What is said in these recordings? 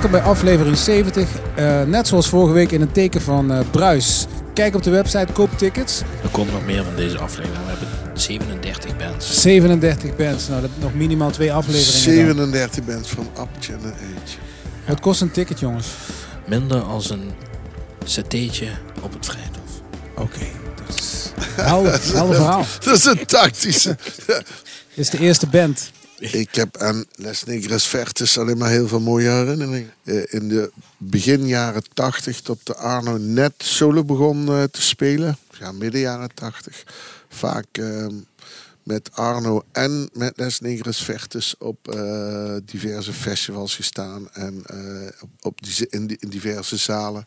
welkom bij aflevering 70. Eh, net zoals vorige week in het teken van eh Bruis. Kijk op de website, koop tickets. Er komt nog meer van deze aflevering. We hebben 37 bands. 37 bands. Nou, dat nog minimaal twee afleveringen. dan. 37 bands van Up Generation. Wat kost een ticket, jongens? Minder als een satéetje op het vrijhof. Oké, dat is helder, helder verhaal. Dat is een tactische. Dit is de eerste band. Ik heb aan Les Negres Vertes alleen maar heel veel mooie herinneringen. Eh, In de begin jaren 80, tot de Arno net solo begon eh, te spelen. Ja, midden jaren 80. Vaak eh, met Arno en met Les Negres Vertes op eh, diverse festivals gestaan. En op, die, in, die- in diverse zalen.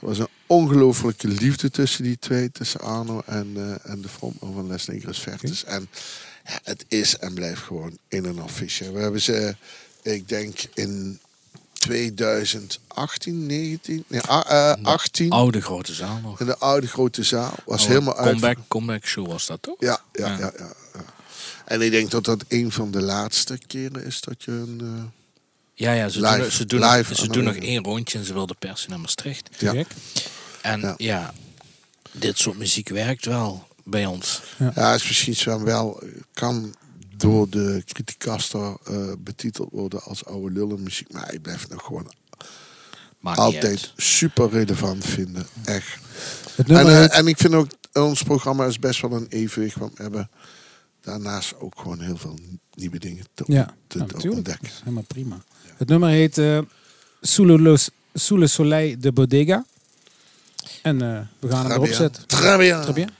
Er was een ongelooflijke liefde tussen die twee. Tussen Arno en, en de frontman van Les Negres Vertes. En het is en blijft gewoon in een affiche. We hebben ze, ik denk in 2018, 19, nee, ah, eh, 18 Oude grote zaal nog. in de oude grote zaal. Was Oude helemaal uit. comeback, comeback show was dat toch? Ja, ja, Ja. ja. En ik denk dat dat een van de laatste keren is dat je een. eh, Ja, ja ze Live- doen, ze doen, live ze doen de- nog één rondje en ze wilden per se naar Maastricht. Ja. En ja. dit soort muziek werkt wel bij ons. ja, is misschien zo wel. kan door de criticaster eh, betiteld worden als oude lullenmuziek. Maar ik blijf het nog gewoon Maakt altijd super relevant vinden. Echt. Het En, nummer eh, heet- en ik vind ook, ons programma is best wel een evenwicht. Want we hebben daarnaast ook gewoon heel veel nieuwe dingen te, ja, te, nou, te natuurlijk. ontdekken. Dat is helemaal prima. Het nummer heet eh Sous le Los- Sous le Soleil de Bodega. En eh, we gaan hem erop zetten. Très bien. Très bien.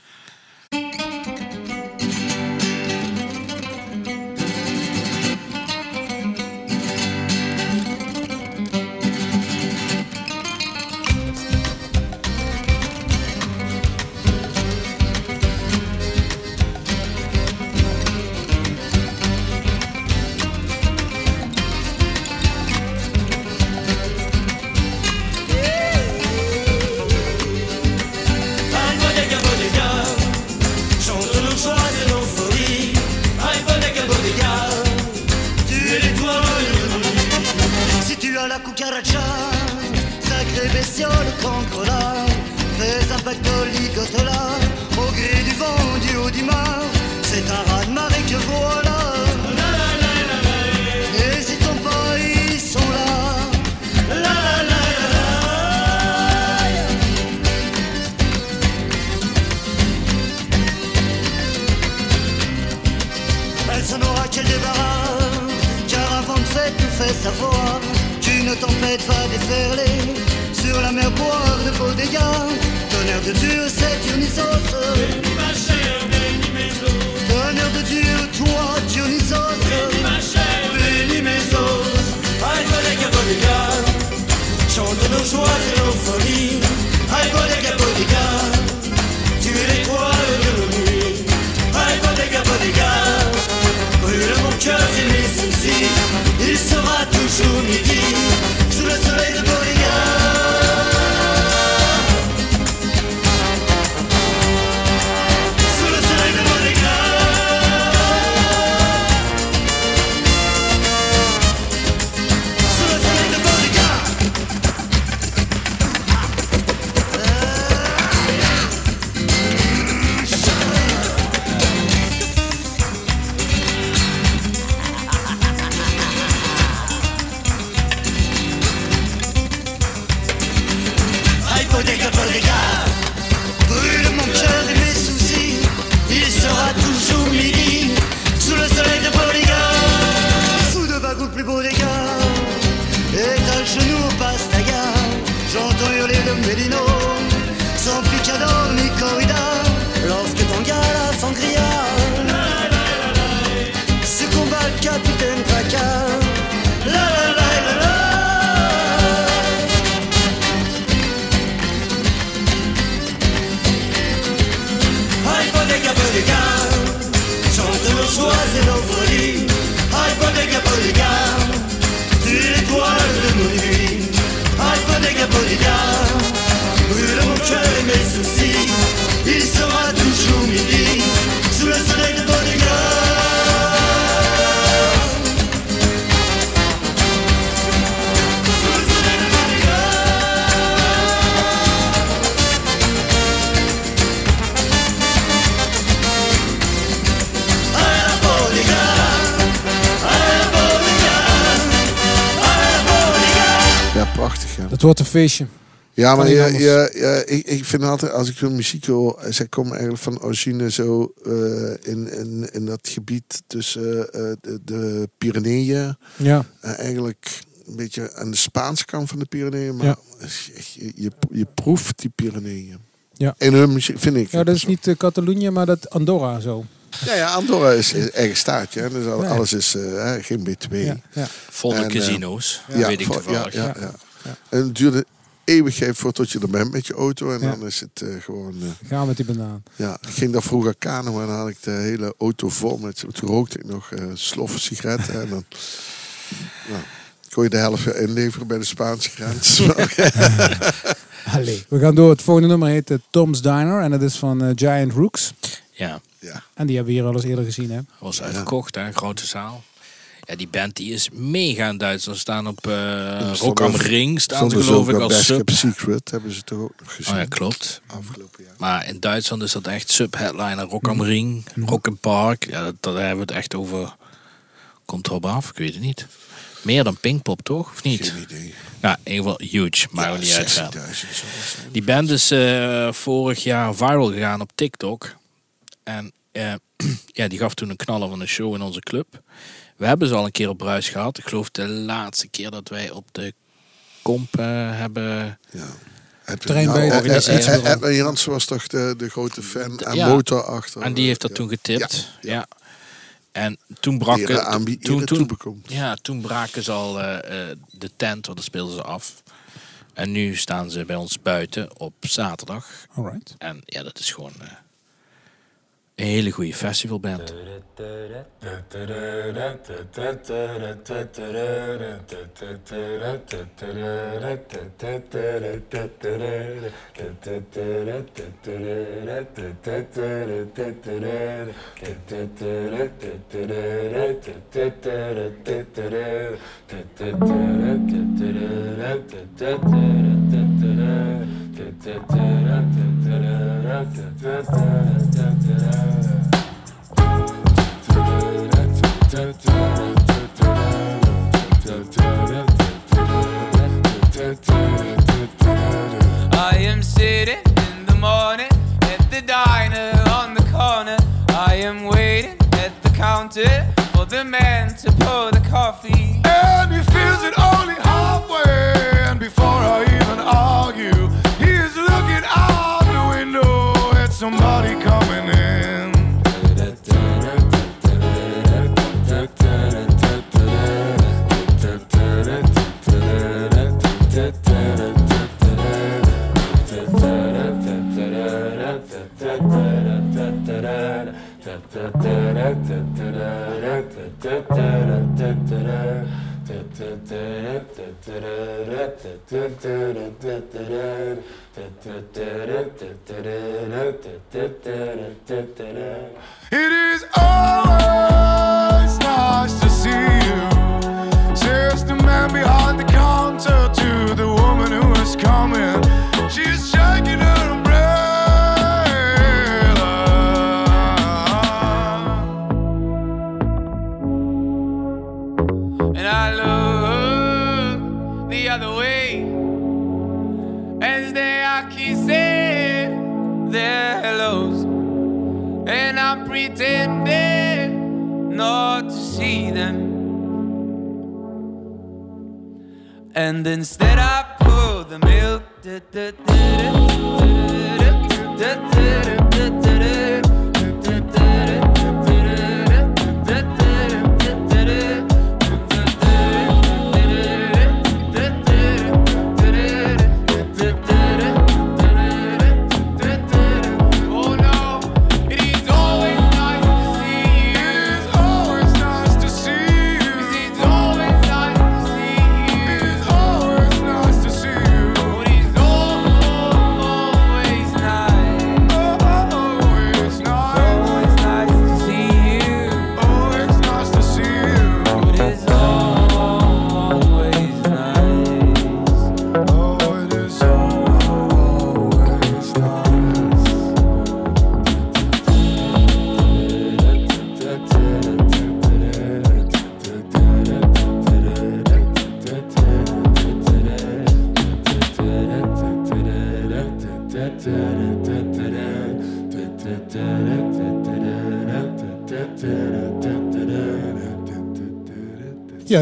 Tempête va déferler Sur la mer boire de beaux dégâts Tonnerre de Dieu, c'est Dionysos. Bénis feestje. ja maar je, je, je- ik, ik vind altijd, als ik hun muziek hoor, zij komen eigenlijk van origine zo eh, in, in, in dat gebied tussen eh, de, de Pyreneeën. Ja. en eigenlijk een beetje aan de Spaanse kant van de Pyreneeën. Maar Ja. je, je, je proeft die Pyreneeën. Ja. In hun muziek, vind ik. ja, dat is niet eh, Catalonië, maar dat Andorra zo. Ja, ja, Andorra is een eigen staatje. Hè? Dus al- Ja. alles is hè, geen B2. Ja, ja. Vol En, met eh, casino's. Ja, weet ik toevallig. Ja, ja, Ja. ja. Ja. En het duurde eeuwigheid voordat je er bent met je auto. En Ja. dan is het eh, gewoon... eh, Ga met die banaan. ja, ik ging daar vroeger kanen, maar dan had ik de hele auto vol met... Toen rookte ik nog eh sloffen sigaretten. en dan nou, kon je de helft weer inleveren bij de Spaanse grens. Allee. We gaan door. Het volgende nummer heet Tom's Diner. En dat is van Giant Rooks. Ja, ja. En die hebben we hier al eens eerder gezien. Hè? was uitverkocht, hè, grote zaal. Ja, die band die is mega in Duitsland. Ze staan op eh Rock am Ring, staan ze geloof ik als sub. Secret hebben ze toch ook nog gezien. Oh ja, klopt. Afgelopen jaar. Maar in Duitsland is dat echt sub-headliner. Rock am Ring, Rock in Park. Ja, dat, dat hebben we het echt over... Komt erop af? Ik weet het niet. Meer dan Pinkpop, toch? Of niet? Geen idee. Ja, in ieder geval huge. Maar niet uit. 16.000 zal dat zijn. Die band is eh, vorig jaar viral gegaan op TikTok. En eh, ja, die gaf toen een knaller van een show in onze club. We hebben ze al een keer op Bruis gehad. Ik geloof de laatste keer dat wij op de komp eh, hebben... Ja. Edwin Terrein Jan- bij- eh, eh, was toch de, de grote fan en Ja. motor achter. En die heeft dat ja. toen getipt. Ja, Ja. En toen brak Ere het... aanbie- Toen, toen, ja, toen braken ze al de tent, want dan speelden ze af. En nu staan ze bij ons buiten op zaterdag. Alright. En ja, dat is gewoon eh, een hele goede festivalband. And instead I pour the milk.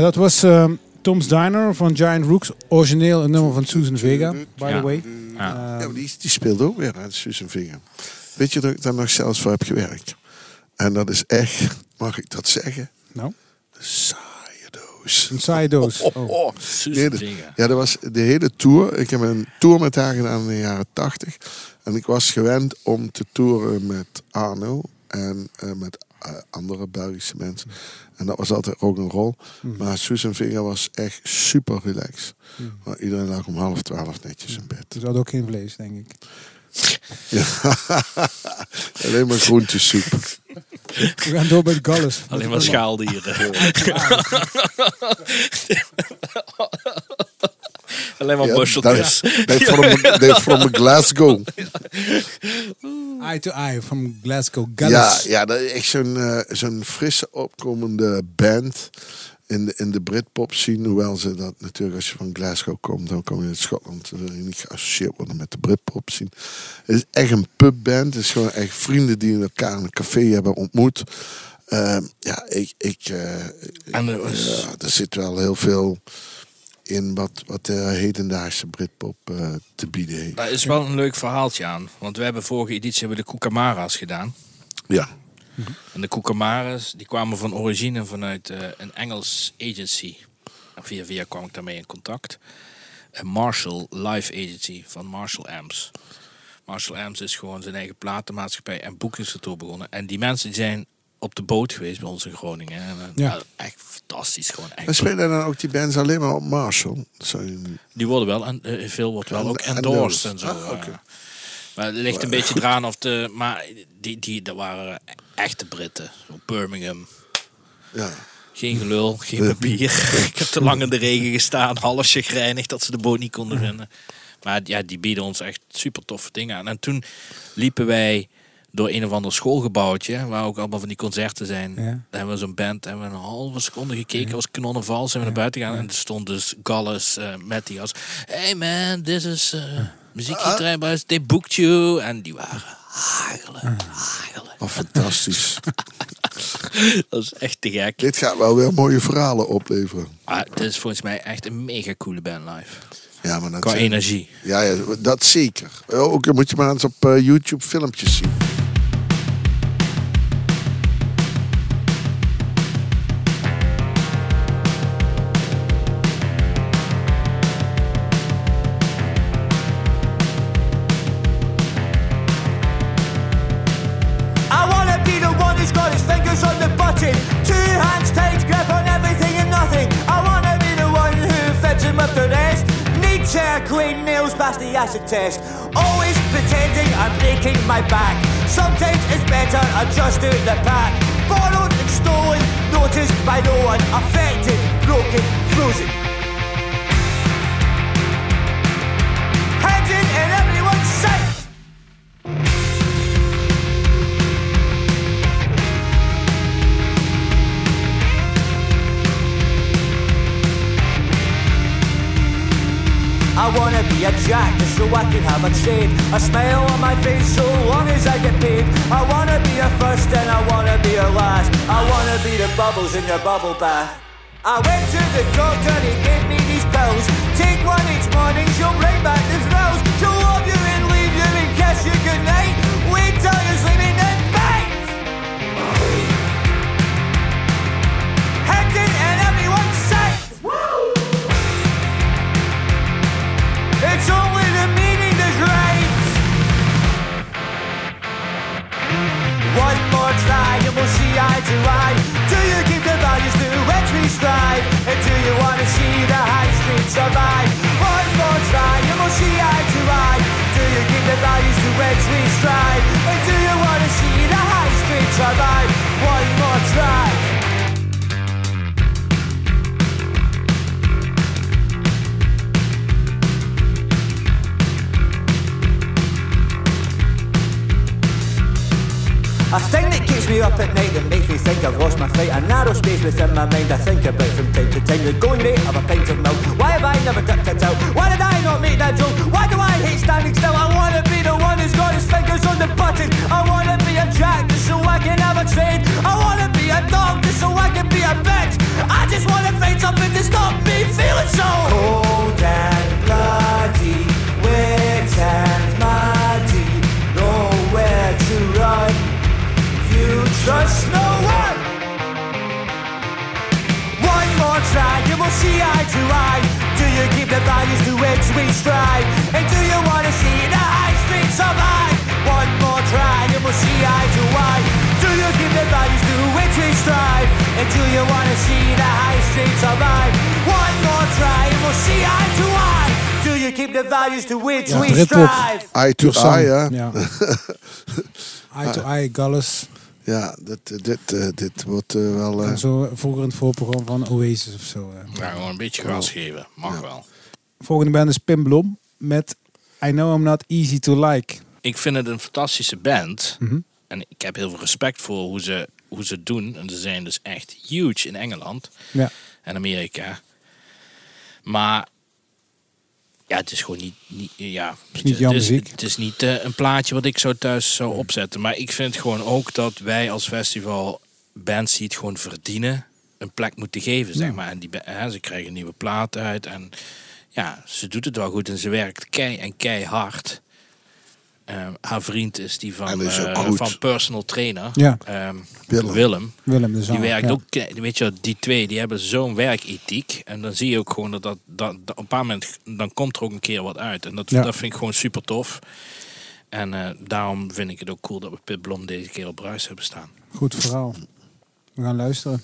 Dat was ehm, Tom's Diner van Giant Rooks. Origineel een nummer van Susan Vega, by the way. Ja. Ehm, die, die speelde ook weer aan Susan Vinger. Weet je dat ik daar nog zelfs voor heb gewerkt? En dat is echt, mag ik dat zeggen? nou, Een saaie doos. een saaie doos. Oh. Oh, nee, de- Vega. ja, dat was de hele tour. Ik heb een tour met haar gedaan in de jaren tachtig. En ik was gewend om te toeren met Arno en eh, met andere Belgische mensen. En dat was altijd ook een rol. Maar Susan Vinger was echt super relaxed. Maar iedereen lag om half twaalf netjes in bed. Dus had ook geen vlees, denk ik. Ja. Alleen maar groentesoep. We gaan door met Gallus. Alleen maar schaaldieren. Alleen maar busseltjes. is they're from, they're from Glasgow. Eye to Eye van Glasgow. Gallus. Ja, ja, dat is echt zo'n eh, zo'n frisse opkomende band in de, in de Britpop scene. Hoewel ze dat natuurlijk, als je van Glasgow komt, dan kom je uit Schotland. Dan wil je niet geassocieerd worden met de Britpop scene. Het is echt een pubband. Het is gewoon echt vrienden die elkaar in een café hebben ontmoet. Ehm, ja, ik, ik, eh, En er was- ja, er zit wel heel veel in wat, wat de hedendaagse Britpop eh, te bieden heeft. Daar is wel een leuk verhaaltje aan. Want we hebben vorige editie hebben de Kookamara's gedaan. Ja. En de Kookamara's die kwamen van origine vanuit eh, een Engels agency. En via via kwam ik daarmee in contact. Een Marshall Live Agency van Marshall Amps. Marshall Amps is gewoon zijn eigen platenmaatschappij en boekingskantoor begonnen. En die mensen zijn op de boot geweest bij ons in Groningen. En, Ja. nou, echt fantastisch. Gewoon En echt. spelen dan ook die bands alleen maar op Marshall? Die worden wel, en eh, veel wordt wel En- ook en endorsed en zo. Ah. Maar het ligt een beetje eraan of de. Maar die, die, dat waren echte Britten. Birmingham. Ja. Geen gelul, geen papier. Ik heb te lang in de regen gestaan, half chagrijnig dat ze de boot niet konden vinden. Maar ja, die bieden ons echt super toffe dingen aan. En toen liepen wij door een of ander schoolgebouwtje, waar ook allemaal van die concerten zijn. Ja. Daar hebben we zo'n band, hebben we een halve seconde gekeken, was kanonnenval, zijn we naar buiten gegaan. En er stond dus Gallus eh, met die als, hey man, this is uh, muziekgetrein, they booked you. En die waren hagelen, hagelen. Oh, fantastisch. Dat is echt te gek. Dit gaat wel weer mooie verhalen opleveren. Maar het is volgens mij echt een mega coole band live. Ja, maar dat Qua zijn- energie. Ja, ja, dat zeker. Ook moet je maar eens op eh, YouTube filmpjes zien. Nails the acid test. Always pretending I'm breaking my back. Sometimes it's better I just do the pack. Borrowed and stolen, noticed by no one. Affected, broken, frozen. I wanna be a jack just so I can have a trade. A smile on my face so long as I get paid. I wanna be a first and I wanna be a last. I wanna be the bubbles in your bubble bath. I went to the doctor, and he gave me these pills. Take one each morning, she'll bring back the thrills. She'll love you and leave you and kiss you goodnight. Wait till you're sleeping eye to eye. Do you keep the values to which we strive? And do you want to see the high street survive? One more try and we'll see eye to eye. Do you keep the values to which we strive? And do you want to see the high street survive? One more try. A thing that keeps me up at night that makes me think I've lost my fight. A narrow space within my mind I think about from time to time. The going rate of a pint of milk. Why have I never ducked it out? Why did I not make that joke? Why do I hate standing still? I wanna be the one who's got his fingers on the button. I wanna be a just so I can have a trade. I wanna be a just so I can be a bitch. I just wanna fight stop me feeling so cold and bloody, wet and values to which we strive? And do you want to see the high street survive? One more try, and we'll see eye to eye. Do you keep the values to which we strive? And do you want to see the high street survive? One more try, and we'll see eye to eye. Do you keep the values to which Ja, we strive? Eye to eye, hè? Ja. Eye to eye, Gallus. Ja, dit, dit, eh, dit wordt eh, wel... En zo vroeger in het voorprogramma van Oasis of zo. eh. Ja, gewoon een beetje gas geven. Mag wel. Volgende band is Pim Blom met I Know I'm Not Easy to Like. Ik vind het een fantastische band. Mhm. En ik heb heel veel respect voor hoe ze, hoe ze het doen. En ze zijn dus echt huge in Engeland Ja. en Amerika. Maar ja, het is gewoon niet. niet ja, is niet het is. Het is niet eh, een plaatje wat ik zo thuis zou opzetten. Maar ik vind gewoon ook dat wij als festival bands die het gewoon verdienen, een plek moeten geven. Zeg maar. En die, hè, ze krijgen een nieuwe plaat uit. En ja, ze doet het wel goed en ze werkt kei en keihard. Ehm, haar vriend is die van, is eh, van personal trainer. Ja. Ehm, Willem. Willem. Willem de Die werkt ja. ook, weet je, die twee die hebben zo'n werkethiek. En dan zie je ook gewoon dat, dat, dat, dat op een paar moment dan komt er ook een keer wat uit. En dat, Ja. dat vind ik gewoon super tof. En eh, daarom vind ik het ook cool dat we Pit Blom deze keer op Bruis hebben staan. Goed verhaal. We gaan luisteren.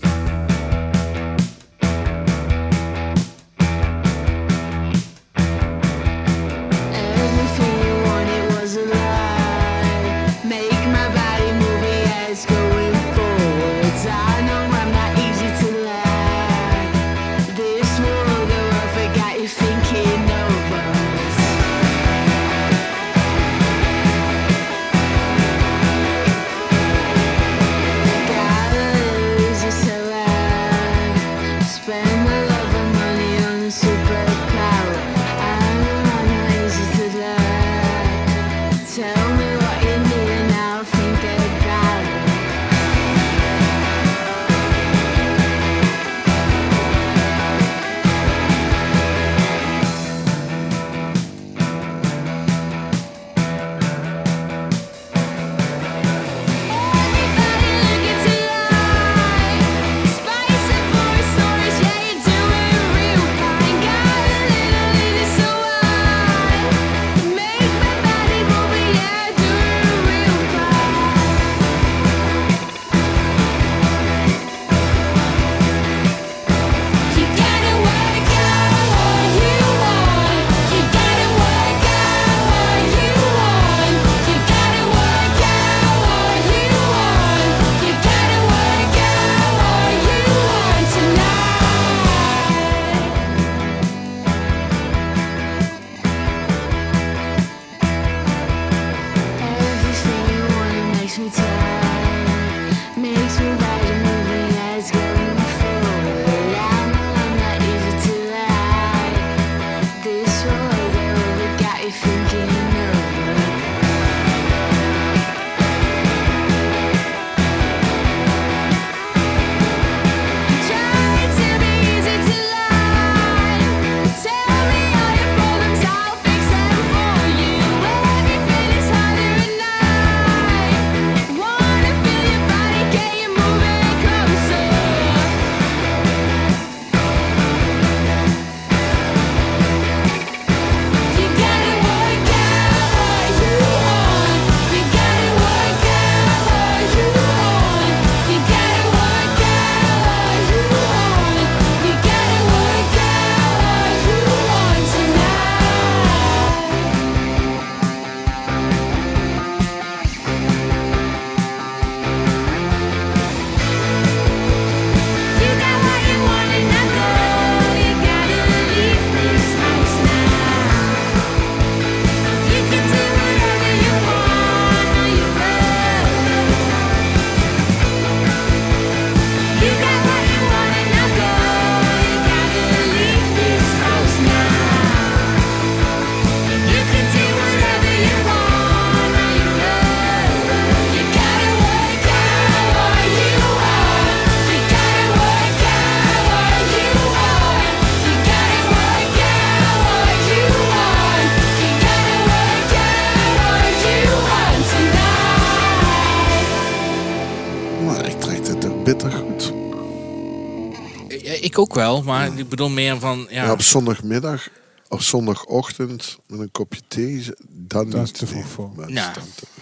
Ik ook wel, maar ik bedoel meer van... Ja, Ja, op zondagmiddag of zondagochtend met een kopje thee, dan Dat is niet. te vroeg voor. Ja.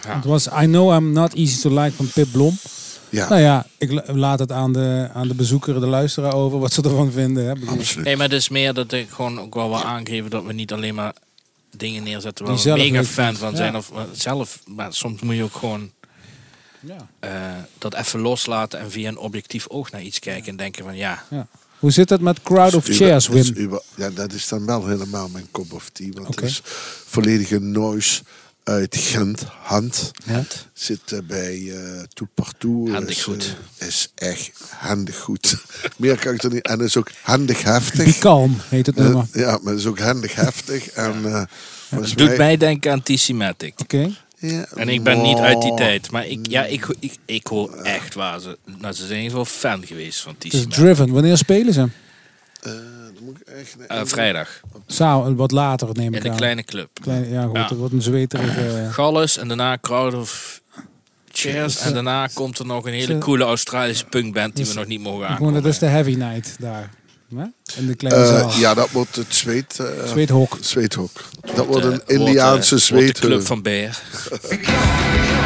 ja. Het was I Know I'm Not Easy to Like van Pip Blom. Ja, Nou ja, ik la- laat het aan de, aan de bezoeker, de luisteraar over, wat ze ervan vinden. Hè. Absoluut. Nee, maar het is meer dat ik gewoon ook wel wil aangeven dat we niet alleen maar dingen neerzetten waar we mega fan van Ja. zijn. Of eh, zelf, maar soms moet je ook gewoon Ja. eh, dat even loslaten en via een objectief oog naar iets kijken en denken van ja, Hoe zit het met Crowd of is uber- Chairs, is Wim? ja, dat is dan wel helemaal mijn cup of tea. Want het is volledige noise uit Gent. Hand Ja. zit eh, bij eh Tout Partout. Handig is, goed. is echt handig goed. Meer kan ik er niet. En is ook handig heftig. Be Calm heet het nummer. ja, maar het is ook handig heftig. En, eh het doet mij- denken aan T-Matic. Oké. Ja, En ik ben niet uit die tijd, maar ik, ja, ik, ik, ik hoor echt waar ze, nou, ze zijn wel fan geweest van T-Matic. Driven. Wanneer spelen ze? eh, dan moet ik echt Eh, vrijdag, Samen, wat later neem in ik de aan. kleine club. Kleine- ja, goed. Ja. Het wordt een zweterige... Galles en daarna Crowd of Chairs. En daarna komt er nog een hele Ze- coole Australische punkband die we nog niet mogen aankondigen. dat is de heavy night daar. Hè? In de kleine Eh, zaal. ja, dat wordt het zweet, eh, Zweethok. zweethok. Dat wordt Eh, een Indiaanse wordt, eh, wordt de zweethok. club van Beer.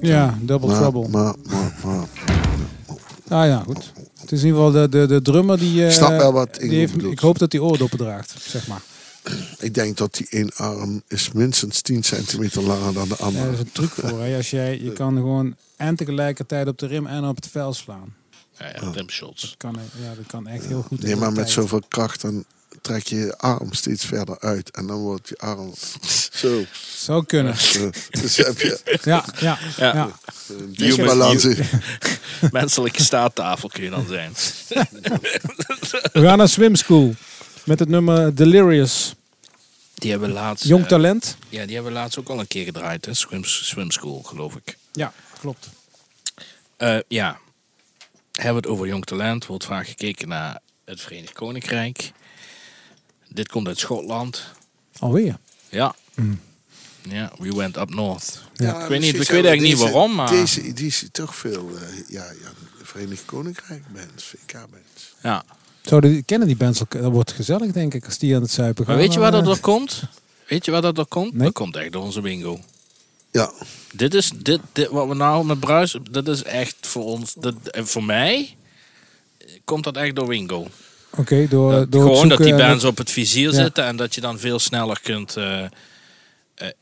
Ja, Double maar, Trouble. Maar, maar, maar, Ah ja, goed. Het is in ieder geval de, de, de drummer die... eh, Ik snap wel wat die Ingo heeft. Ik hoop dat hij oordoppen draagt, zeg maar. ik denk dat die één arm is minstens 10 centimeter langer dan de Ja, andere. daar is een truc voor. Hè. Als jij, je kan gewoon en tegelijkertijd op de rim en op het vel slaan. Ja, ja, rimshots. Dat kan, ja, dat kan echt heel goed. Nee, maar met zoveel kracht dan trek je je arm steeds verder uit. En dan wordt je arm zo. Zou kunnen. Dus heb je Ja, ja, Ja. ja. in. Menselijke staattafel kun je dan zijn. We gaan naar Swim School. Met het nummer Delirious. Die hebben laatst... Jong eh, talent. ja, die hebben laatst ook al een keer gedraaid. Hè? Swim, swim School, geloof ik. Ja, klopt. Eh, ja. Hebben we het over jong talent. Wordt vaak gekeken naar het Verenigd Koninkrijk. Dit komt uit Schotland. Alweer. Ja. Ja, we went up north. Ja, ik weet, niet, ik precies. weet eigenlijk niet Deze- waarom, maar... Deze editie toch veel eh, ja, ja, Verenigd Koninkrijk bands, VK bands. Ja. Zouden die, kennen die bands elkaar? Dat wordt gezellig, denk ik, als die aan het zuipen gaan. Maar weet je waar dat eh, door komt? Weet je waar dat door komt? Nee. Dat komt echt door onze bingo. Ja, Dit is, dit, dit, wat we nou met Bruis, dat is echt voor ons, dat, en voor mij komt dat echt door Wingo. Oké, door, Dat- door gewoon dat die en bands op het vizier Ja. zitten en dat je dan veel sneller kunt eh, eh,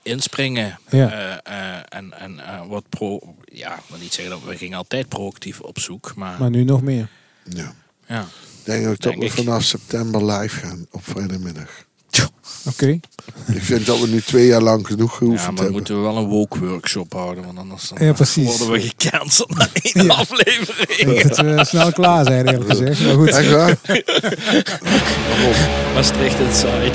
inspringen. Ja. Eh, eh, en en eh, wat pro, ja, ik wil niet zeggen dat we gingen altijd proactief op zoek, maar, Maar nu nog meer. ja. ja. Ik denk ook dat Denk we ik. vanaf september live gaan op vrijdagmiddag. Oké. Ik vind dat we nu twee jaar lang genoeg Ja, geoefend maar dan hebben. moeten we wel een woke workshop houden, want anders dan Ja, precies. worden we gecanceld na één Ja. aflevering. Dat we snel klaar zijn, eerlijk gezegd. Maar goed. Echt waar? Maastricht Inside.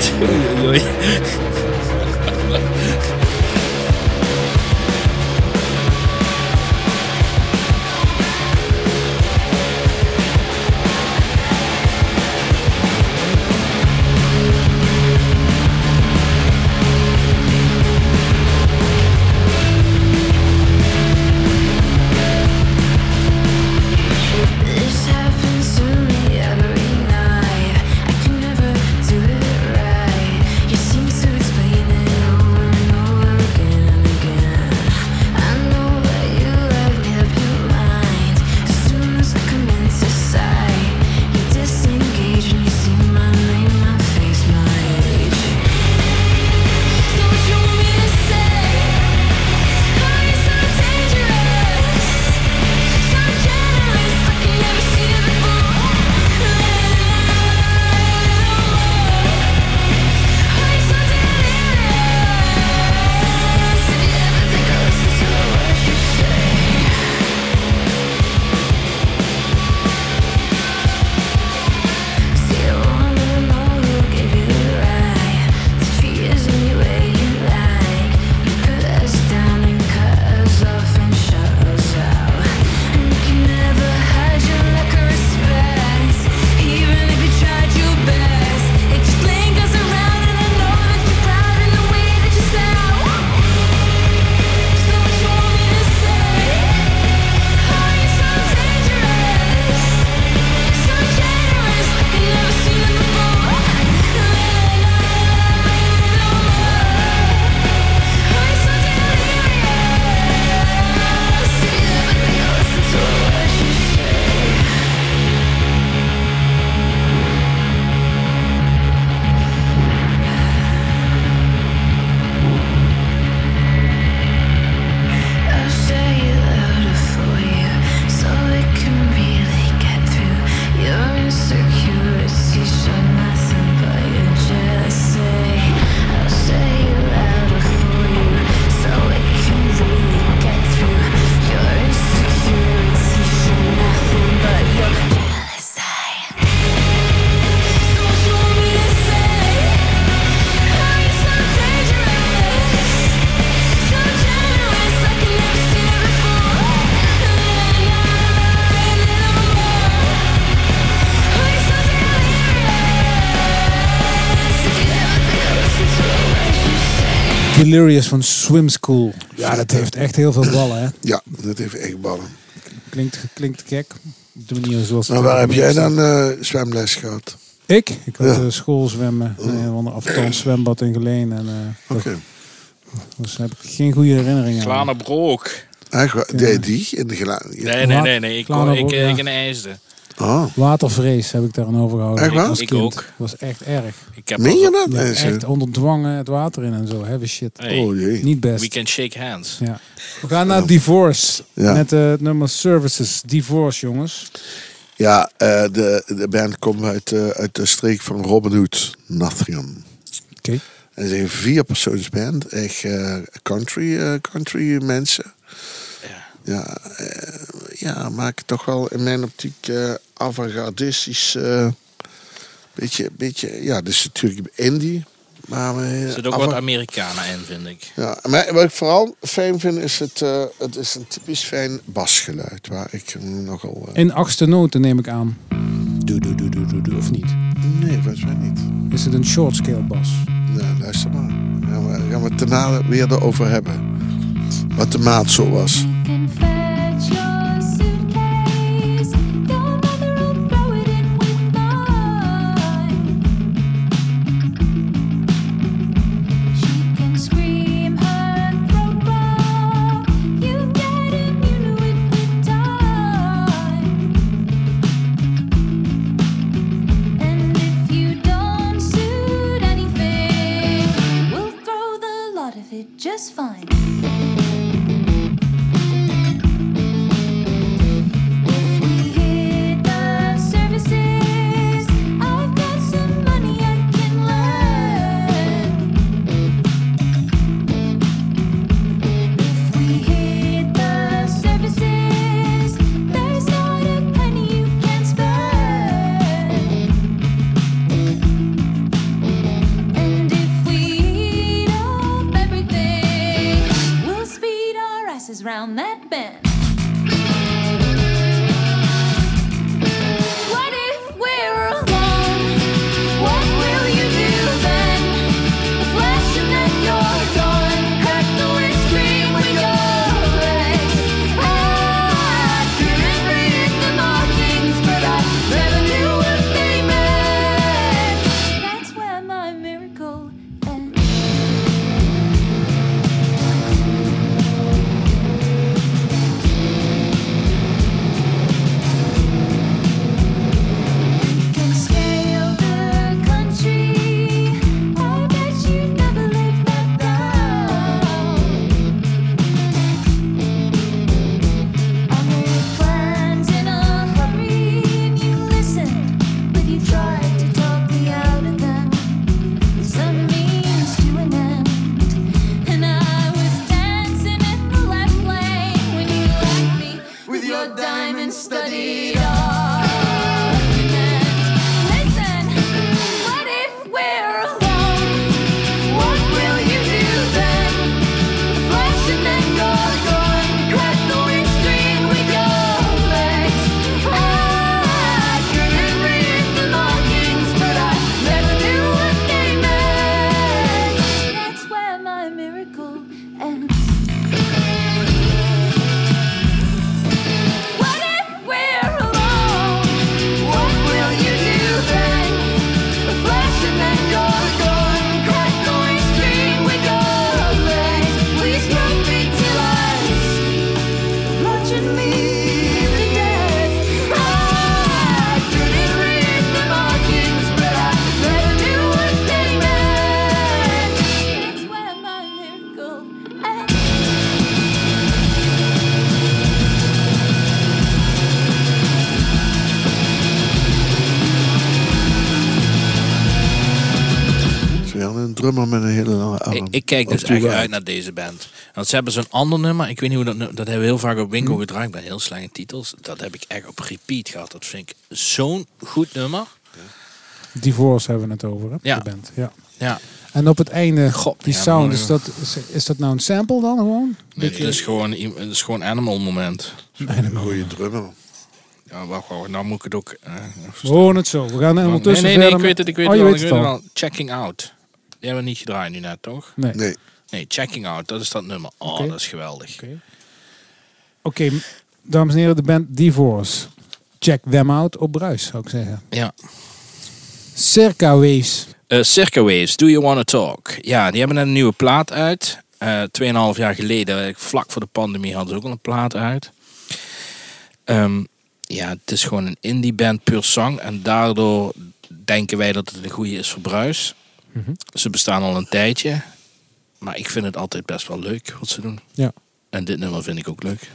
Delirious van Swim School. Ja, dat heeft echt heel veel ballen, hè. Ja, dat heeft echt ballen. Klinkt, klinkt gek. De manier zoals Maar waar heb jij dan eh, zwemles gehad? Ik? Ik had Ja. eh, schoolzwemmen. Nee, een ander afstand zwembad in Geleen. En, eh, Oké. Dus daar heb ik geen goede herinneringen aan. Glane Brook. Echt waar? Nee, die in de. Nee, nee, nee. nee. Ik, Glane ik, ik in IJsden. Oh, Watervrees heb ik daar aan overgehouden. Echt waar? Als Ik kind. ook. Dat was echt erg. Ik heb meen je dat? Ja, Nee, zo. echt onder dwangen het water in en zo. Heavy shit. Hey, Oh jee. Niet best. we can shake hands. Ja. We gaan naar Divorce. Ja. Met eh, het nummer Services. Divorce, jongens. Ja, eh, de, de band komt uit, eh, uit de streek van Robin Hood, Nottingham. Oké. En ze zijn een vierpersoonsband, echt eh, country, country mensen. Ja. Ja, eh, ja, maken toch wel in mijn optiek eh avant-gardistisch. eh beetje, beetje, ja, dus natuurlijk indie. Maar Er zit ook wat Amerikanen in, vind ik. ja, maar wat ik vooral fijn vind is het, eh, het is een typisch fijn basgeluid. Waar ik nogal. In achtste noten neem ik aan. Doe, doe, doe, doe, doe, doe, of niet? nee, volgens mij niet. Is het een short scale bas? Nou, luister maar. Gaan we, gaan we het daarna weer erover hebben. Wat de maat zo was. Een drummer met een hele lange arm. Ik, ik kijk dus echt uit. naar deze band. Want ze hebben zo'n ander nummer. Ik weet niet hoe dat nu- Dat hebben we heel vaak op winkel gedraaid bij heel slechte titels. Dat heb ik echt op repeat gehad. Dat vind ik zo'n goed nummer. Divorce hebben we het over, hè? Ja. De band. Ja. Ja. En op het einde, God, die ja, sound, mooi, is dat, is, is dat nou een sample dan gewoon? Nee, dit is gewoon, het is gewoon animal moment. Een goede drummer. Ja, wacht, wacht. Nou moet ik het ook... eh, We horen het zo. We gaan nee, ondertussen nee, nee, verder ik weet het, ik weet oh, het je wel. weet Ik het weet al. het wel. Checking Out. Die hebben we niet gedraaid nu net, toch? Nee. Nee, Nee, Checking Out. Dat is dat nummer. Oh, Oké. dat is geweldig. Oké. Oké, dames en heren, de band Divorce. Check them out op Bruis, zou ik zeggen. Ja. Circa Waves. Eh Circa Waves, Do You Wanna Talk? Ja, die hebben net een nieuwe plaat uit. Eh 2,5 jaar geleden, eh, vlak voor de pandemie, hadden ze ook al een plaat uit. Ehm, ja, het is gewoon een indie band puur zang. En daardoor denken wij dat het een goede is voor Bruis. Ze bestaan al een tijdje. Maar ik vind het altijd best wel leuk wat ze doen. Ja. En dit nummer vind ik ook leuk.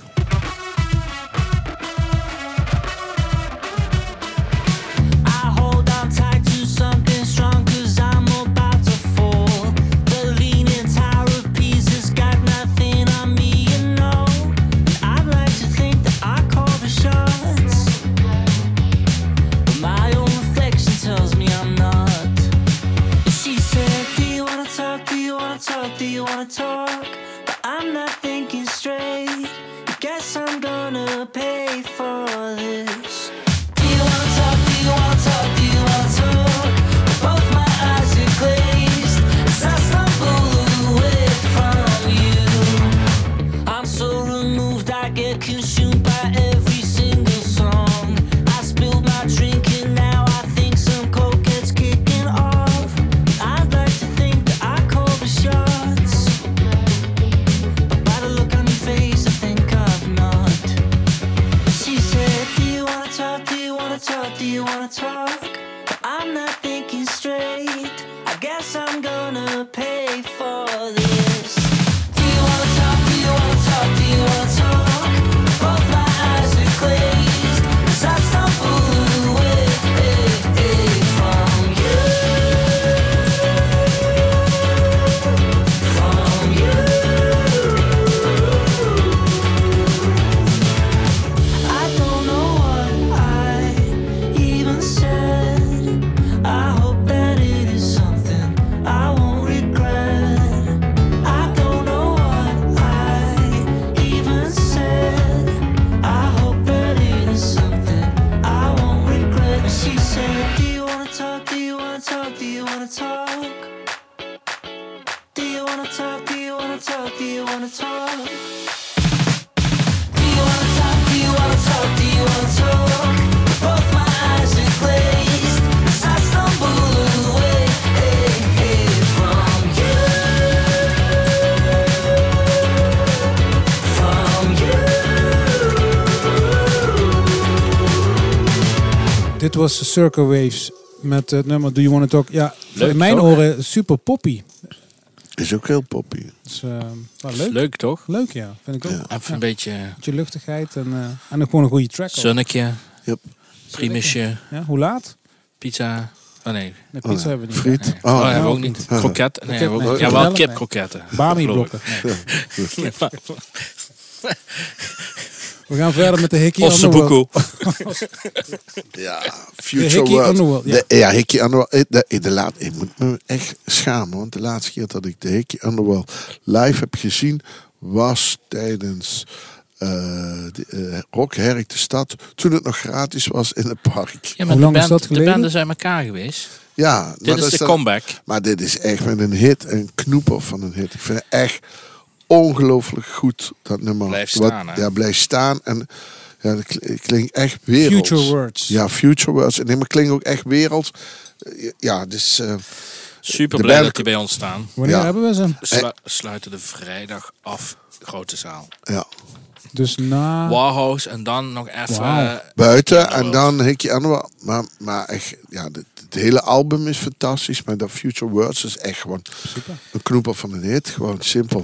Wanna talk? Do you wanna talk? Do you wanna talk? Do you wanna talk? Do you wanna talk? Both my eyes are glazed as I stumble away from you. From you. Dit was Circle Waves met het nummer Do You Wanna Talk. Ja, Leuk, in mijn toch? oren super poppy. Is ook heel poppy. Dus, eh, wel leuk. Leuk toch? Leuk, ja. Vind ik ook. Ja. Even een beetje Beetje luchtigheid en, eh, en ook gewoon een goede track. ook. zonnetje, Yep. primusje, Ja, hoe laat? pizza. Oh nee. Pizza Oh, ja. hebben we niet. Friet. nee. Oh, Oh, ja. hebben we ook niet. niet. Kroket. Nee, hebben we ook- nee. ja, wel Nee. kipkroketten. Bami-blokken. Nee. We gaan verder met de Hickey Ossenboekoe. Ja, De Future Hickey World. Underworld, ja. De- ja, Hickey Underworld. Eh, De, de laat, ik moet me echt schamen, want de laatste keer dat ik de Hickey Underworld live heb gezien was tijdens eh de, eh, Rock Herk de Stad, toen het nog gratis was in het park. Ja, Hoe maar de, lang is band, dat de geleden? banden zijn elkaar geweest. Ja, Dit is de comeback. Maar dit is echt met een hit, een knoeper van een hit. Ik vind het echt ongelooflijk goed, dat nummer. Blijft Wat- staan, hè? Ja, blijft staan. En ja, dat kl- klinkt echt werelds. Future Words. Ja, Future Words. En nee, maar klinkt ook echt wereld. Ja, dus... eh, Super blij band- dat die bij ons staan. Wanneer Ja. hebben we ze? Slu- sluiten de vrijdag af. Grote zaal. ja. Dus na... Warhouse en dan nog even... Eh, Buiten en dan Hickey Underworld. Maar, maar echt, ja, het, het hele album is fantastisch. Maar dat Future Words is echt gewoon een knoeper van een hit. Gewoon simpel.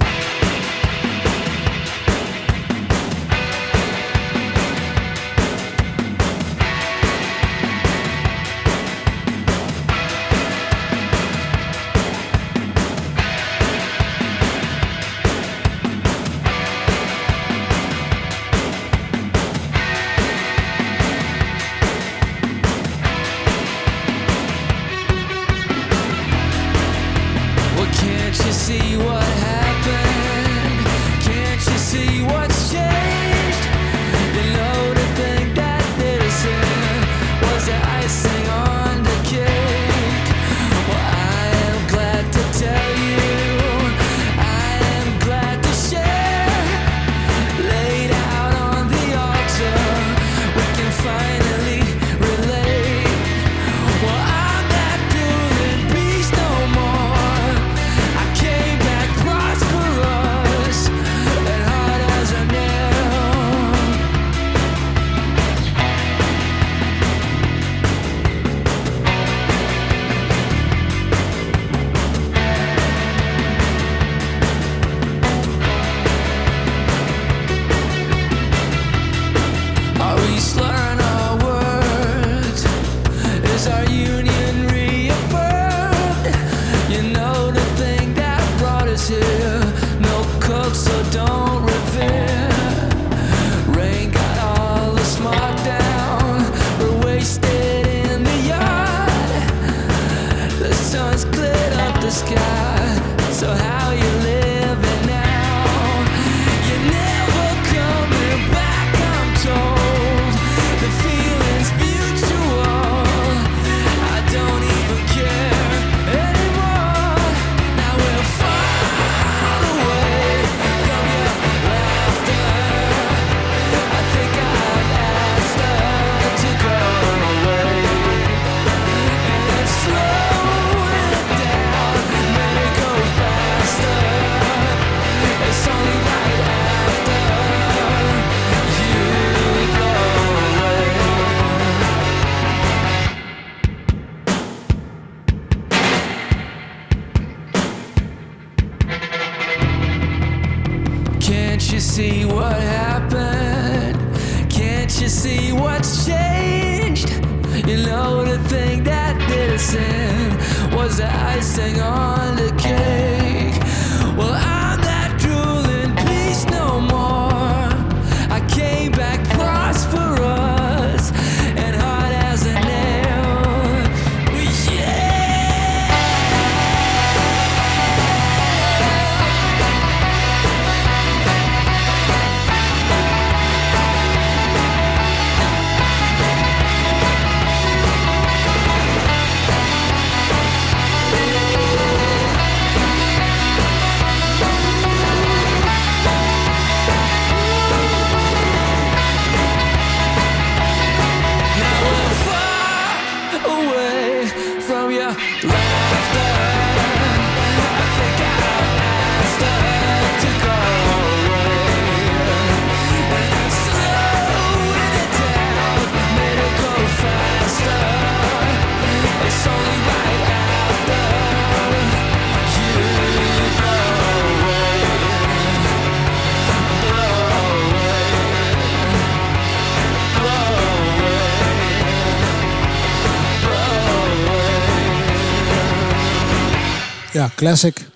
Classic.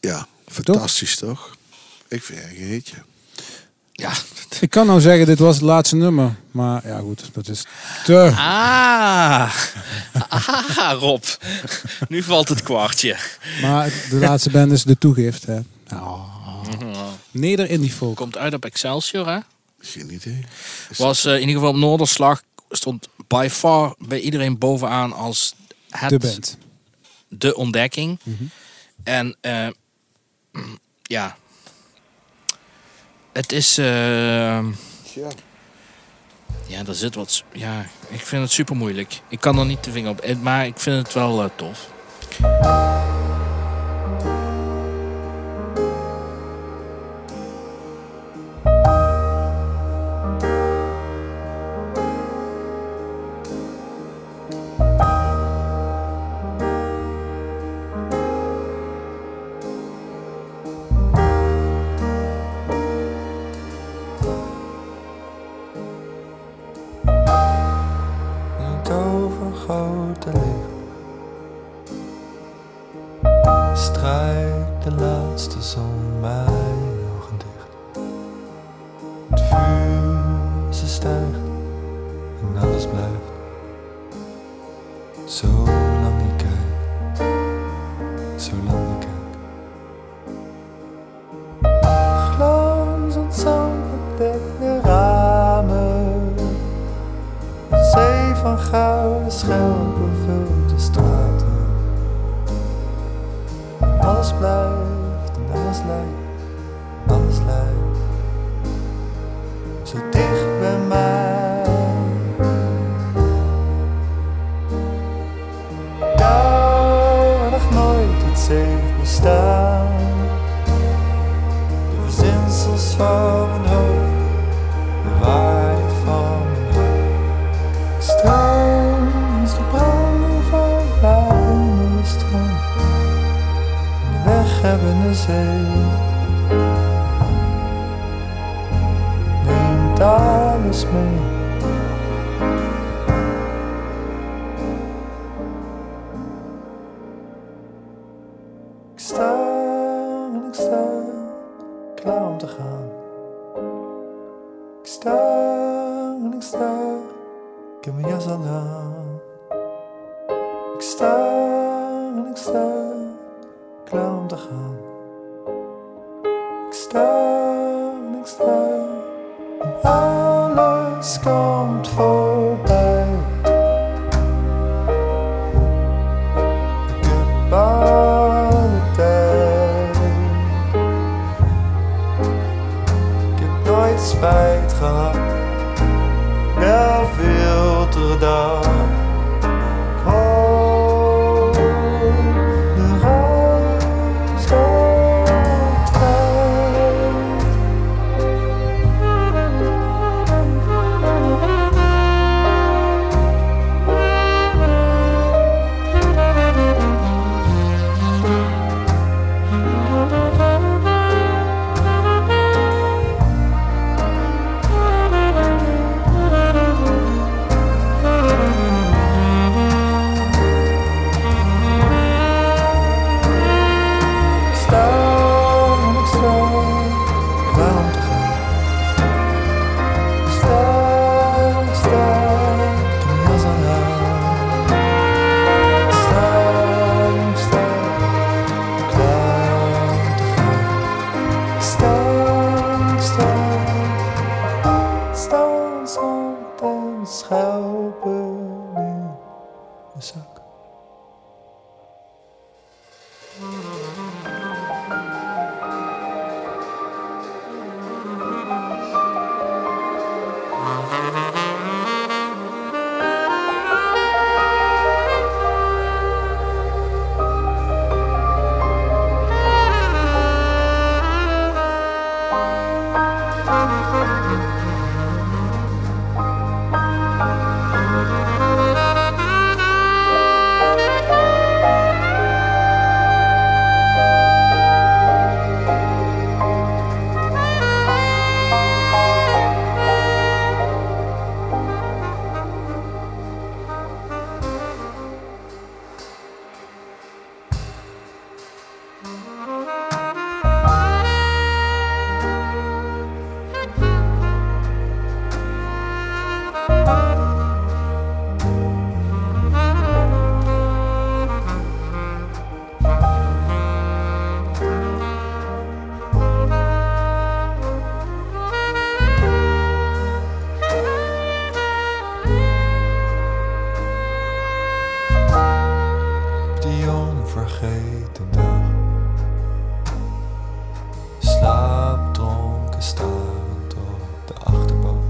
Ja, fantastisch toch? Ik vind het een hitje. Ja. Ik kan nou zeggen, dit was het laatste nummer. Maar ja, goed, dat is te... Ah. ah, Rob. Nu valt het kwartje. Maar de laatste band is de toegift. Hè. Neder in die folk. Komt uit op Excelsior, hè? Geen idee. Is Was eh, in ieder geval op Noorderslag stond by far bij iedereen bovenaan als het De band. de ontdekking. En eh, ja, het is. eh, Ja. ja, daar zit wat. Ja, ik vind het super moeilijk. Ik kan er niet de vinger op, maar ik vind het wel eh, tof. Alles onvergeten dag. Slaapdronken starend op de achterbank.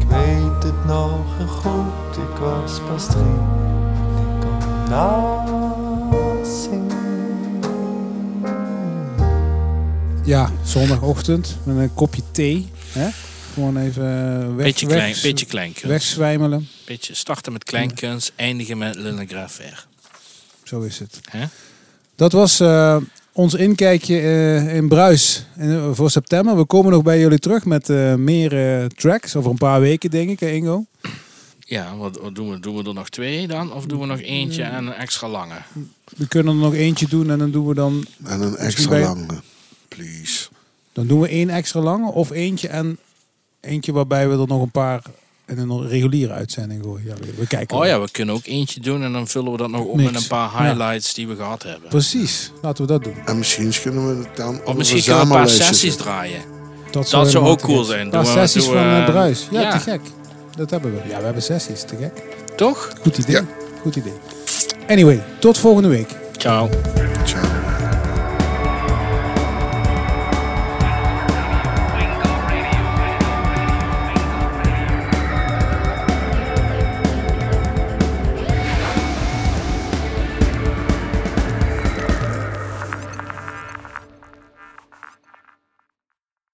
Ik weet het nog en goed, ik was pas drie. En ik kon nazingen. Ja, zondagochtend met een kopje thee. Hè? Gewoon even eh, weg, Beetje, weg- klein, beetje wegzwijmelen. Beetje starten met kleinkunst, eindigen met Lille. Zo is het. Hè? Dat was eh, ons inkijkje eh, in Bruis in- voor september. We komen nog bij jullie terug met eh, meer eh, tracks. Over een paar weken, denk ik, hè, Ingo. Ja, wat, wat doen we? Doen we er nog twee dan? Of doen we nog eentje en een extra lange? We kunnen er nog eentje doen en dan doen we dan... En een extra bij- lange. Please. Dan doen we één extra lange of eentje en eentje waarbij we er nog een paar in een reguliere uitzending gooien. Ja, we, we kijken. Oh ja, we kunnen ook eentje doen en dan vullen we dat nog op Mix. met een paar Ja. highlights die we gehad hebben. Precies, laten we dat doen. En misschien kunnen we het dan Of misschien kunnen we een paar sessies draaien. draaien. Dat, zou ook cool zijn. Een paar Doen we- sessies doen we, van eh, Bruis. Ja, ja. te gek. Dat hebben we. Ja, we hebben sessies. Te gek. Toch? Goed idee. Ja. Goed idee. Anyway, tot volgende week. Ciao.